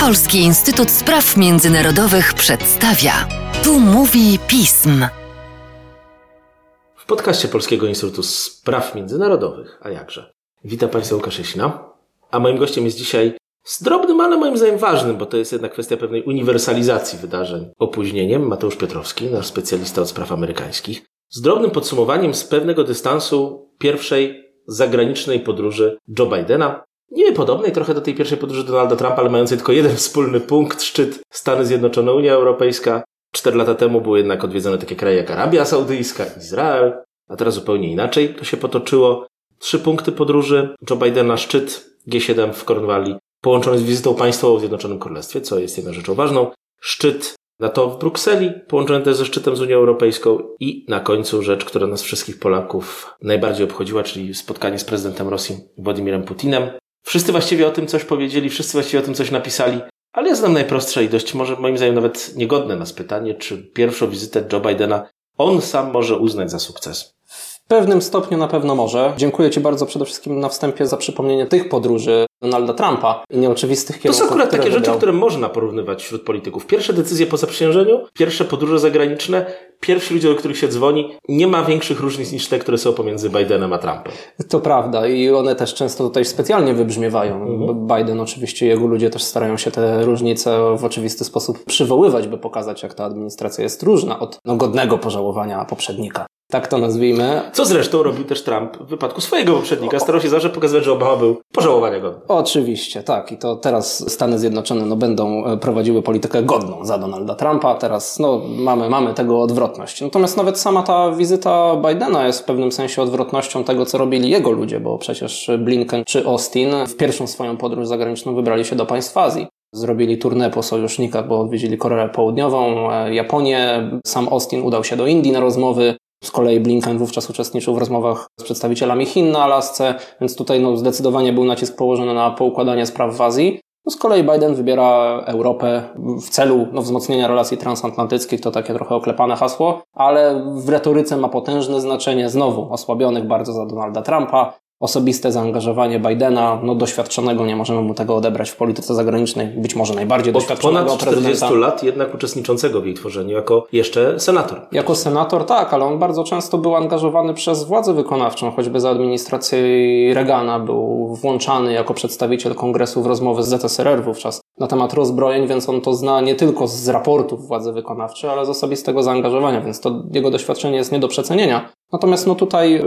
Polski Instytut Spraw Międzynarodowych przedstawia. Tu mówi pism. W podcaście Polskiego Instytutu Spraw Międzynarodowych, a jakże. Witam Państwa Łukasz Jasina, a moim gościem jest dzisiaj z drobnym, ale moim zdaniem ważnym, bo to jest jednak kwestia pewnej uniwersalizacji wydarzeń opóźnieniem, Mateusz Piotrowski, nasz specjalista od spraw amerykańskich, z drobnym podsumowaniem z pewnego dystansu pierwszej zagranicznej podróży Joe Bidena, nie podobnej trochę do tej pierwszej podróży Donalda Trumpa, ale mającej tylko jeden wspólny punkt, szczyt Stany Zjednoczone, Unia Europejska. Cztery lata temu były jednak odwiedzone takie kraje jak Arabia Saudyjska, Izrael, a teraz zupełnie inaczej to się potoczyło. Trzy punkty podróży Joe Bidena, szczyt G7 w Cornwalli, połączony z wizytą państwową w Zjednoczonym Królestwie, co jest jedną rzeczą ważną, szczyt NATO w Brukseli, połączony też ze szczytem z Unią Europejską i na końcu rzecz, która nas wszystkich Polaków najbardziej obchodziła, czyli spotkanie z prezydentem Rosji Władimirem Putinem. Wszyscy właściwie o tym coś powiedzieli, wszyscy właściwie o tym coś napisali, ale ja znam najprostsze i dość może moim zdaniem nawet niegodne nas pytanie, czy pierwszą wizytę Joe Bidena on sam może uznać za sukces. W pewnym stopniu na pewno może. Dziękuję Ci bardzo przede wszystkim na wstępie za przypomnienie tych podróży Donalda Trumpa i nieoczywistych kierunków. To są akurat takie wybrał. rzeczy, które można porównywać wśród polityków. Pierwsze decyzje po zaprzysiężeniu, pierwsze podróże zagraniczne, pierwsi ludzie, do których się dzwoni, nie ma większych różnic niż te, które są pomiędzy Bidenem a Trumpem. To prawda i one też często tutaj specjalnie wybrzmiewają. Mhm. Biden oczywiście, jego ludzie też starają się te różnice w oczywisty sposób przywoływać, by pokazać, jak ta administracja jest różna od no, godnego pożałowania poprzednika. Tak to nazwijmy. Co zresztą robił też Trump w wypadku swojego poprzednika. Starał się zawsze pokazywać, że Obama był pożałowania godny. Oczywiście, tak. I to teraz Stany Zjednoczone no, będą e, prowadziły politykę godną za Donalda Trumpa. Teraz no, mamy, mamy tego odwrotność. Natomiast nawet sama ta wizyta Bidena jest w pewnym sensie odwrotnością tego, co robili jego ludzie, bo przecież Blinken czy Austin w pierwszą swoją podróż zagraniczną wybrali się do państw Azji. Zrobili turnę po sojusznikach, bo odwiedzili Koreę Południową, e, Japonię. Sam Austin udał się do Indii na rozmowy. Z kolei Blinken wówczas uczestniczył w rozmowach z przedstawicielami Chin na Alasce, więc tutaj no, zdecydowanie był nacisk położony na poukładanie spraw w Azji. No, z kolei Biden wybiera Europę w celu no, wzmocnienia relacji transatlantyckich, to takie trochę oklepane hasło, ale w retoryce ma potężne znaczenie, znowu osłabionych bardzo za Donalda Trumpa, osobiste zaangażowanie Bidena, no doświadczonego, nie możemy mu tego odebrać w polityce zagranicznej, być może najbardziej Od doświadczonego ponad 40 prezydenta. lat jednak uczestniczącego w jej tworzeniu, jako jeszcze senator. Jako senator tak, ale on bardzo często był angażowany przez władzę wykonawczą, choćby za administracji Reagana był włączany jako przedstawiciel kongresu w rozmowy z ZSRR wówczas na temat rozbrojeń, więc on to zna nie tylko z raportów władzy wykonawczej, ale z osobistego zaangażowania, więc to jego doświadczenie jest nie do przecenienia. Natomiast no tutaj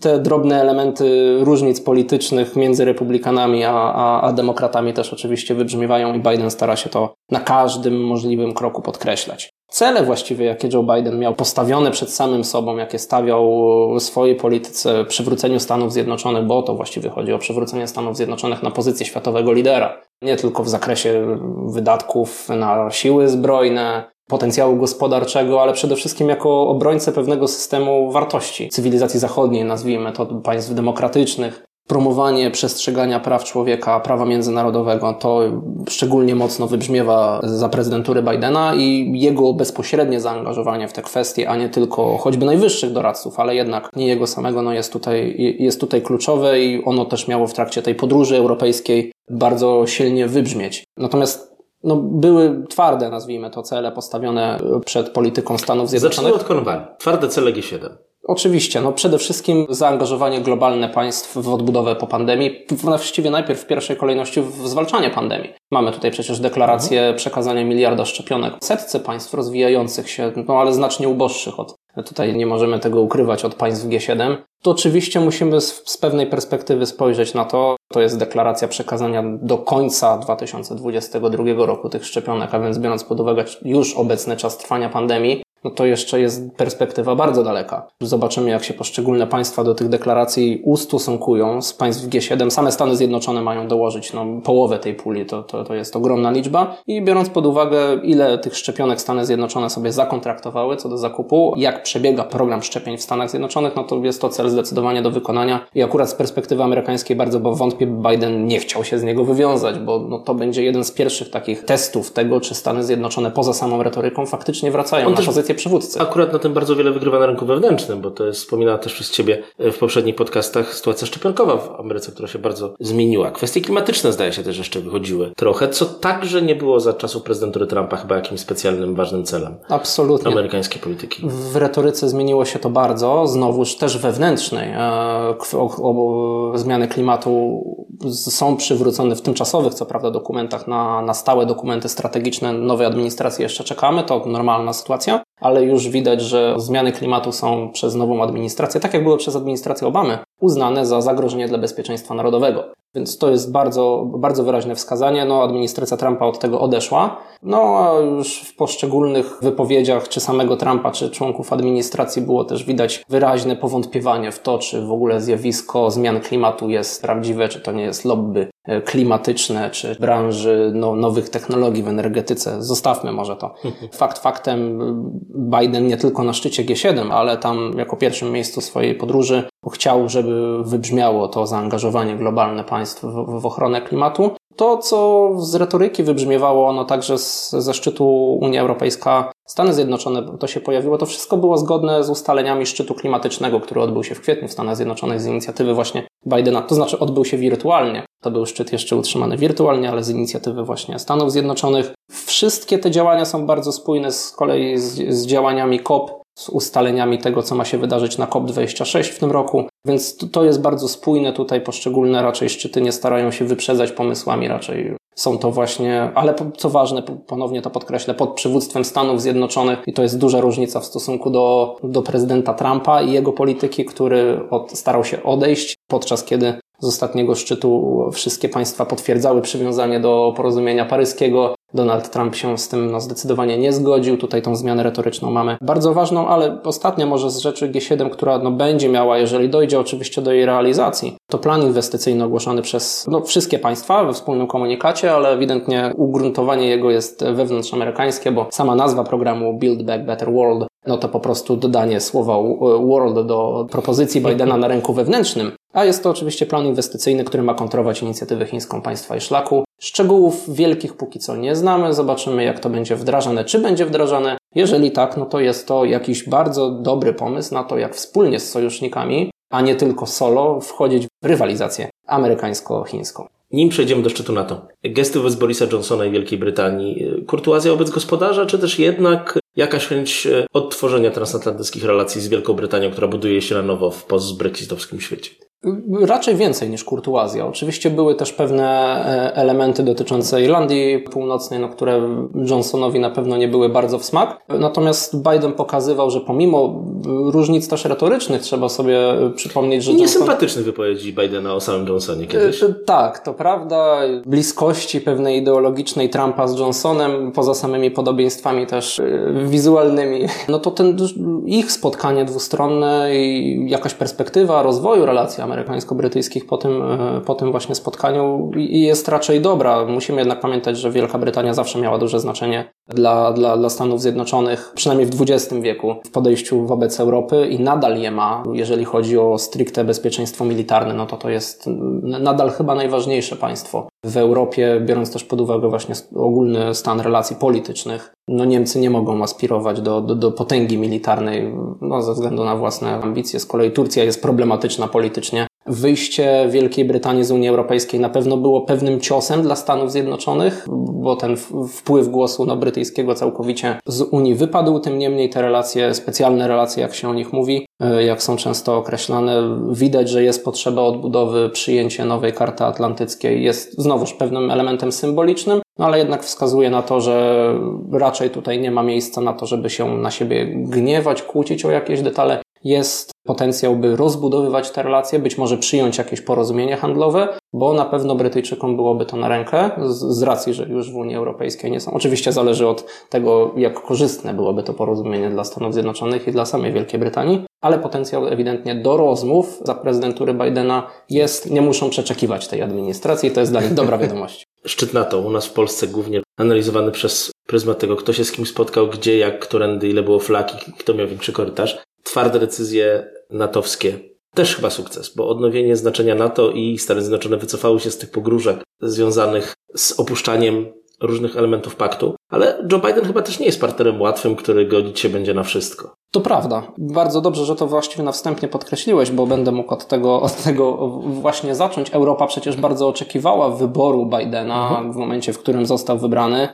te drobne elementy różnic politycznych między republikanami a, a, a demokratami też oczywiście wybrzmiewają i Biden stara się to na każdym możliwym kroku podkreślać. Cele właściwie, jakie Joe Biden miał postawione przed samym sobą, jakie stawiał swojej polityce przywróceniu Stanów Zjednoczonych, bo to właściwie chodzi o przywrócenie Stanów Zjednoczonych na pozycję światowego lidera. Nie tylko w zakresie wydatków na siły zbrojne, potencjału gospodarczego, ale przede wszystkim jako obrońcę pewnego systemu wartości cywilizacji zachodniej, nazwijmy to państw demokratycznych. Promowanie przestrzegania praw człowieka, prawa międzynarodowego, to szczególnie mocno wybrzmiewa za prezydentury Bidena i jego bezpośrednie zaangażowanie w te kwestie, a nie tylko choćby najwyższych doradców, ale jednak nie jego samego, no jest tutaj, jest tutaj kluczowe i ono też miało w trakcie tej podróży europejskiej bardzo silnie wybrzmieć. Natomiast no, były twarde, nazwijmy to, cele postawione przed polityką Stanów Zjednoczonych. Zacznijmy od Cornwalli. Twarde cele G7. Oczywiście, no przede wszystkim zaangażowanie globalne państw w odbudowę po pandemii, właściwie najpierw w pierwszej kolejności w zwalczanie pandemii. Mamy tutaj przecież deklarację mhm. przekazania miliarda szczepionek setce państw rozwijających się, no ale znacznie uboższych od tutaj nie możemy tego ukrywać od państw G7, to oczywiście musimy z, z, pewnej perspektywy spojrzeć na to. To jest deklaracja przekazania do końca 2022 roku tych szczepionek, a więc biorąc pod uwagę już obecny czas trwania pandemii, no to jeszcze jest perspektywa bardzo daleka. Zobaczymy, jak się poszczególne państwa do tych deklaracji ustosunkują z państw G7. Same Stany Zjednoczone mają dołożyć no, połowę tej puli, to, to, to jest ogromna liczba. I biorąc pod uwagę, ile tych szczepionek Stany Zjednoczone sobie zakontraktowały co do zakupu, jak przebiega program szczepień w Stanach Zjednoczonych, no to jest to cel zdecydowanie do wykonania. I akurat z perspektywy amerykańskiej bardzo bo wątpię, Biden nie chciał się z niego wywiązać, bo no, to będzie jeden z pierwszych takich testów tego, czy Stany Zjednoczone poza samą retoryką faktycznie wracają na też pozycję przywódcy. Akurat na tym bardzo wiele wygrywa na rynku wewnętrznym, bo to jest wspominana też przez Ciebie w poprzednich podcastach sytuacja szczepionkowa w Ameryce, która się bardzo zmieniła. Kwestie klimatyczne zdaje się też jeszcze wychodziły trochę, co także nie było za czasów prezydentury Trumpa chyba jakimś specjalnym, ważnym celem. Absolutnie. Amerykańskiej polityki. W retoryce zmieniło się to bardzo, znowuż też wewnętrznej. E, o, o, zmiany klimatu są przywrócone w tymczasowych, co prawda, dokumentach na, na stałe dokumenty strategiczne nowej administracji jeszcze czekamy, to normalna sytuacja, ale już widać, że zmiany klimatu są przez nową administrację, tak jak były przez administrację Obamy, uznane za zagrożenie dla bezpieczeństwa narodowego. Więc to jest bardzo, bardzo wyraźne wskazanie. No, administracja Trumpa od tego odeszła. No, a już w poszczególnych wypowiedziach, czy samego Trumpa, czy członków administracji było też widać wyraźne powątpiewanie w to, czy w ogóle zjawisko zmian klimatu jest prawdziwe, czy to nie jest lobby e, klimatyczne, czy branży no, nowych technologii w energetyce. Zostawmy może to. Fakt faktem, Biden nie tylko na szczycie G7, ale tam jako pierwszym miejscu swojej podróży chciał, żeby wybrzmiało to zaangażowanie globalne państw w, w ochronę klimatu. To, co z retoryki wybrzmiewało, no także z, ze szczytu Unia Europejska, Stany Zjednoczone, to się pojawiło, to wszystko było zgodne z ustaleniami szczytu klimatycznego, który odbył się w kwietniu w Stanach Zjednoczonych z inicjatywy właśnie Bidena, to znaczy odbył się wirtualnie. To był szczyt jeszcze utrzymany wirtualnie, ale z inicjatywy właśnie Stanów Zjednoczonych. Wszystkie te działania są bardzo spójne z kolei z, z działaniami COP, z ustaleniami tego, co ma się wydarzyć na COP26 w tym roku. Więc to jest bardzo spójne. Tutaj poszczególne raczej szczyty nie starają się wyprzedzać pomysłami, raczej są to właśnie, ale co ważne, ponownie to podkreślę, pod przywództwem Stanów Zjednoczonych i to jest duża różnica w stosunku do, do prezydenta Trumpa i jego polityki, który od, starał się odejść, podczas kiedy z ostatniego szczytu wszystkie państwa potwierdzały przywiązanie do porozumienia paryskiego. Donald Trump się z tym no, zdecydowanie nie zgodził. Tutaj tą zmianę retoryczną mamy bardzo ważną, ale ostatnia może z rzeczy G7, która no, będzie miała, jeżeli dojdzie oczywiście do jej realizacji, to plan inwestycyjny ogłoszony przez no, wszystkie państwa we wspólnym komunikacie, ale ewidentnie ugruntowanie jego jest wewnątrzamerykańskie, bo sama nazwa programu Build Back Better World no to po prostu dodanie słowa world do propozycji Bidena na rynku wewnętrznym. A jest to oczywiście plan inwestycyjny, który ma kontrolować inicjatywę chińską państwa i szlaku. Szczegółów wielkich póki co nie znamy. Zobaczymy, jak to będzie wdrażane, czy będzie wdrażane. Jeżeli tak, no to jest to jakiś bardzo dobry pomysł na to, jak wspólnie z sojusznikami, a nie tylko solo, wchodzić w rywalizację amerykańsko-chińską. Nim przejdziemy do szczytu NATO, gesty wobec Borisa Johnsona i Wielkiej Brytanii, kurtuazja wobec gospodarza, czy też jednak jakaś chęć e, odtworzenia transatlantyckich relacji z Wielką Brytanią, która buduje się na nowo w post-brexitowskim świecie? Raczej więcej niż kurtuazja. Oczywiście były też pewne e, elementy dotyczące Irlandii Północnej, no, które Johnsonowi na pewno nie były bardzo w smak. Natomiast Biden pokazywał, że pomimo różnic też retorycznych, trzeba sobie przypomnieć, że. I niesympatycznych Johnson... wypowiedzi Bidena o samym Johnsonie kiedyś. E, tak, to prawda. Bliskości pewnej ideologicznej Trumpa z Johnsonem, poza samymi podobieństwami też e, wizualnymi. No to ten ich spotkanie dwustronne i jakaś perspektywa rozwoju relacji amerykańsko-brytyjskich po tym, e, po tym właśnie spotkaniu jest raczej dobra. Musimy jednak pamiętać, że Wielka Brytania zawsze miała duże znaczenie dla, dla, dla Stanów Zjednoczonych, przynajmniej w XX wieku, w podejściu wobec Europy i nadal je ma, jeżeli chodzi o stricte bezpieczeństwo militarne, no to to jest nadal chyba najważniejsze państwo w Europie, biorąc też pod uwagę właśnie ogólny stan relacji politycznych. No Niemcy nie mogą aspirować do, do, do potęgi militarnej no, ze względu na własne ambicje. Z kolei Turcja jest problematyczna politycznie Wyjście Wielkiej Brytanii z Unii Europejskiej na pewno było pewnym ciosem dla Stanów Zjednoczonych, bo ten wpływ głosu no, brytyjskiego całkowicie z Unii wypadł. Tym niemniej te relacje, specjalne relacje, jak się o nich mówi, e, jak są często określane, widać, że jest potrzeba odbudowy, przyjęcie nowej karty atlantyckiej jest znowuż pewnym elementem symbolicznym, no ale jednak wskazuje na to, że raczej tutaj nie ma miejsca na to, żeby się na siebie gniewać, kłócić o jakieś detale jest potencjał, by rozbudowywać te relacje, być może przyjąć jakieś porozumienie handlowe, bo na pewno Brytyjczykom byłoby to na rękę, z, z, racji, że już w Unii Europejskiej nie są. Oczywiście zależy od tego, jak korzystne byłoby to porozumienie dla Stanów Zjednoczonych i dla samej Wielkiej Brytanii, ale potencjał ewidentnie do rozmów za prezydentury Bidena jest, nie muszą przeczekiwać tej administracji, to jest dla nich dobra wiadomość. Szczyt NATO u nas w Polsce głównie analizowany przez pryzmat tego, kto się z kim spotkał, gdzie, jak, którędy, ile było flaki, kto miał większy korytarz twarde decyzje natowskie. Też chyba sukces, bo odnowienie znaczenia NATO i Stany Zjednoczone wycofały się z tych pogróżek związanych z opuszczaniem różnych elementów paktu, ale Joe Biden chyba też nie jest partnerem łatwym, który godzić się będzie na wszystko. To prawda. Bardzo dobrze, że to właściwie na wstępie podkreśliłeś, bo będę mógł od tego, od tego właśnie zacząć. Europa przecież bardzo oczekiwała wyboru Bidena mhm. w momencie, w którym został wybrany.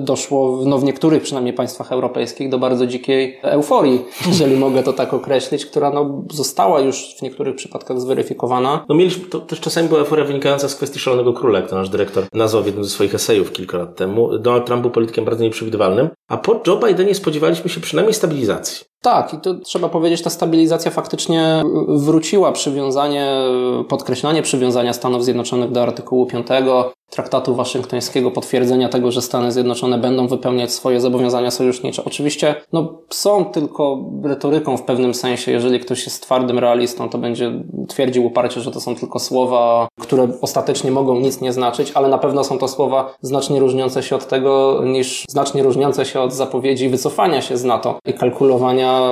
Doszło no, w niektórych przynajmniej państwach europejskich do bardzo dzikiej euforii, jeżeli mogę to tak określić, która no, została już w niektórych przypadkach zweryfikowana. No mieliśmy, to też czasami była euforia wynikająca z kwestii szalonego króla, jak to nasz dyrektor nazwał w jednym ze swoich esejów kilka lat temu. Donald Trump był politykiem bardzo nieprzewidywalnym, a po Joe Bidenie spodziewaliśmy się przynajmniej stabilizacji. Tak, i to trzeba powiedzieć, ta stabilizacja faktycznie wróciła. Przywiązanie, podkreślanie przywiązania Stanów Zjednoczonych do artykułu 5 traktatu waszyngtońskiego, potwierdzenia tego, że Stany Zjednoczone będą wypełniać swoje zobowiązania sojusznicze. Oczywiście no, są tylko retoryką w pewnym sensie. Jeżeli ktoś jest twardym realistą, to będzie twierdził uparcie, że to są tylko słowa, które ostatecznie mogą nic nie znaczyć, ale na pewno są to słowa znacznie różniące się od tego, niż znacznie różniące się od zapowiedzi wycofania się z NATO i kalkulowania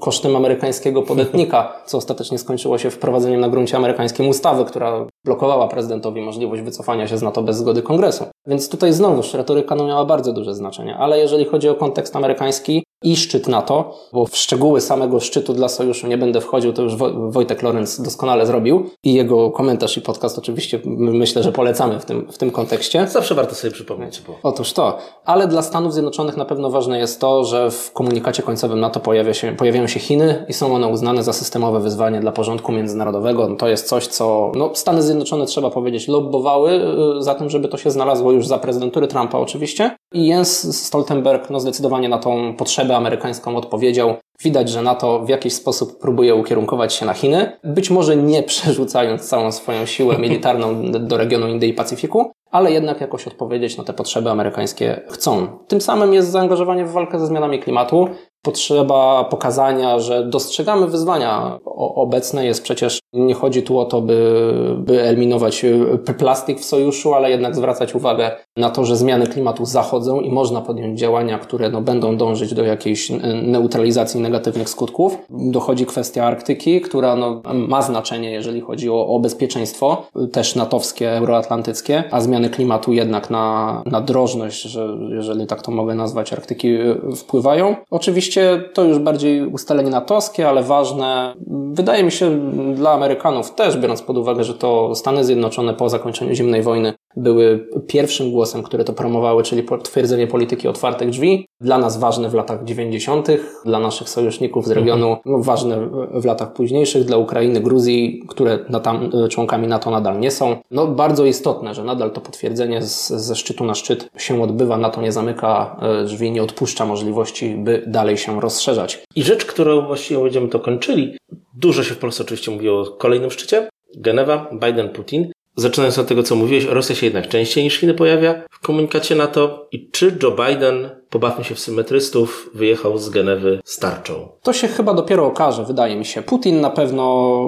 kosztem amerykańskiego podetnika, co ostatecznie skończyło się wprowadzeniem na gruncie amerykańskim ustawy, która blokowała prezydentowi możliwość wycofania się z NATO bez zgody kongresu. Więc tutaj znowuż retoryka no miała bardzo duże znaczenie. Ale jeżeli chodzi o kontekst amerykański, i szczyt NATO, bo w szczegóły samego szczytu dla sojuszu nie będę wchodził, to już Wojtek Lorenz doskonale zrobił i jego komentarz i podcast oczywiście myślę, że polecamy w tym, w tym kontekście. Zawsze warto sobie przypomnieć. Bo... Otóż to, ale dla Stanów Zjednoczonych na pewno ważne jest to, że w komunikacie końcowym NATO pojawia się, pojawiają się Chiny i są one uznane za systemowe wyzwanie dla porządku międzynarodowego. No to jest coś, co no, Stany Zjednoczone, trzeba powiedzieć, lobbowały y, za tym, żeby to się znalazło już za prezydentury Trumpa oczywiście. I Jens Stoltenberg no, zdecydowanie na tą potrzebę amerykańską odpowiedział. Widać, że NATO w jakiś sposób próbuje ukierunkować się na Chiny, być może nie przerzucając całą swoją siłę militarną do regionu Indii i Pacyfiku, ale jednak jakoś odpowiedzieć na te potrzeby amerykańskie chcą. Tym samym jest zaangażowanie w walkę ze zmianami klimatu potrzeba pokazania, że dostrzegamy wyzwania obecne. Jest przecież, nie chodzi tu o to, by, by eliminować y, plastik w sojuszu, ale jednak zwracać uwagę na to, że zmiany klimatu zachodzą i można podjąć działania, które no, będą dążyć do jakiejś neutralizacji negatywnych skutków. Dochodzi kwestia Arktyki, która no, ma znaczenie, jeżeli chodzi o, o bezpieczeństwo, też natowskie, euroatlantyckie, a zmiany klimatu jednak na, na drożność, że, jeżeli tak to mogę nazwać, Arktyki y, wpływają. Oczywiście Oczywiście to już bardziej ustalenie natowskie, ale ważne. Wydaje mi się dla Amerykanów też, biorąc pod uwagę, że to Stany Zjednoczone po zakończeniu zimnej wojny były pierwszym głosem, które to promowały, czyli potwierdzenie polityki otwartych drzwi. Dla nas ważne w latach 90., dla naszych sojuszników z regionu no, ważne w latach późniejszych, dla Ukrainy, Gruzji, które tam, członkami NATO nadal nie są. No bardzo istotne, że nadal to potwierdzenie z, ze szczytu na szczyt się odbywa, NATO nie zamyka e, drzwi, nie odpuszcza możliwości, by dalej się rozszerzać. I rzecz, którą właściwie będziemy to kończyli, dużo się w Polsce oczywiście mówiło o kolejnym szczycie, Genewa, Biden, Putin. Zaczynając od tego, co mówiłeś, Rosja się jednak częściej niż Chiny pojawia w komunikacie NATO. I czy Joe Biden pobawmy się w symetrystów, wyjechał z Genewy z tarczą. To się chyba dopiero okaże, wydaje mi się. Putin na pewno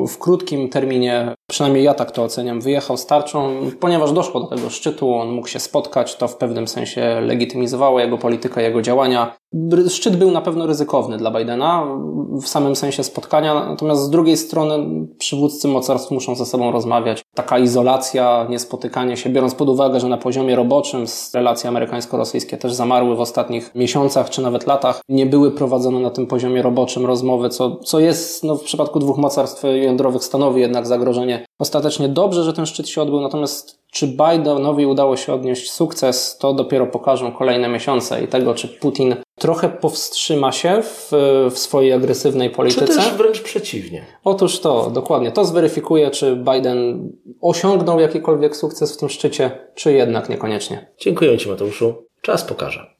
w krótkim terminie, przynajmniej ja tak to oceniam, wyjechał z tarczą, ponieważ doszło do tego szczytu, on mógł się spotkać, to w pewnym sensie legitymizowało jego politykę, jego działania. Szczyt był na pewno ryzykowny dla Bidena w samym sensie spotkania, natomiast z drugiej strony przywódcy mocarstw muszą ze sobą rozmawiać. Taka izolacja, niespotykanie się, biorąc pod uwagę, że na poziomie roboczym relacje amerykańsko-rosyjskie też zamarły w ostatnich ostatnich miesiącach czy nawet latach nie były prowadzone na tym poziomie roboczym rozmowy, co, co jest no, w przypadku dwóch mocarstw jądrowych stanowi jednak zagrożenie. Ostatecznie dobrze, że ten szczyt się odbył, natomiast czy Bidenowi udało się odnieść sukces, to dopiero pokażą kolejne miesiące i tego, czy Putin trochę powstrzyma się w, w swojej agresywnej polityce. Czy też wręcz przeciwnie. Otóż to, dokładnie. To zweryfikuje, czy Biden osiągnął jakikolwiek sukces w tym szczycie, czy jednak niekoniecznie. Dziękuję Ci, Mateuszu. Czas pokaże.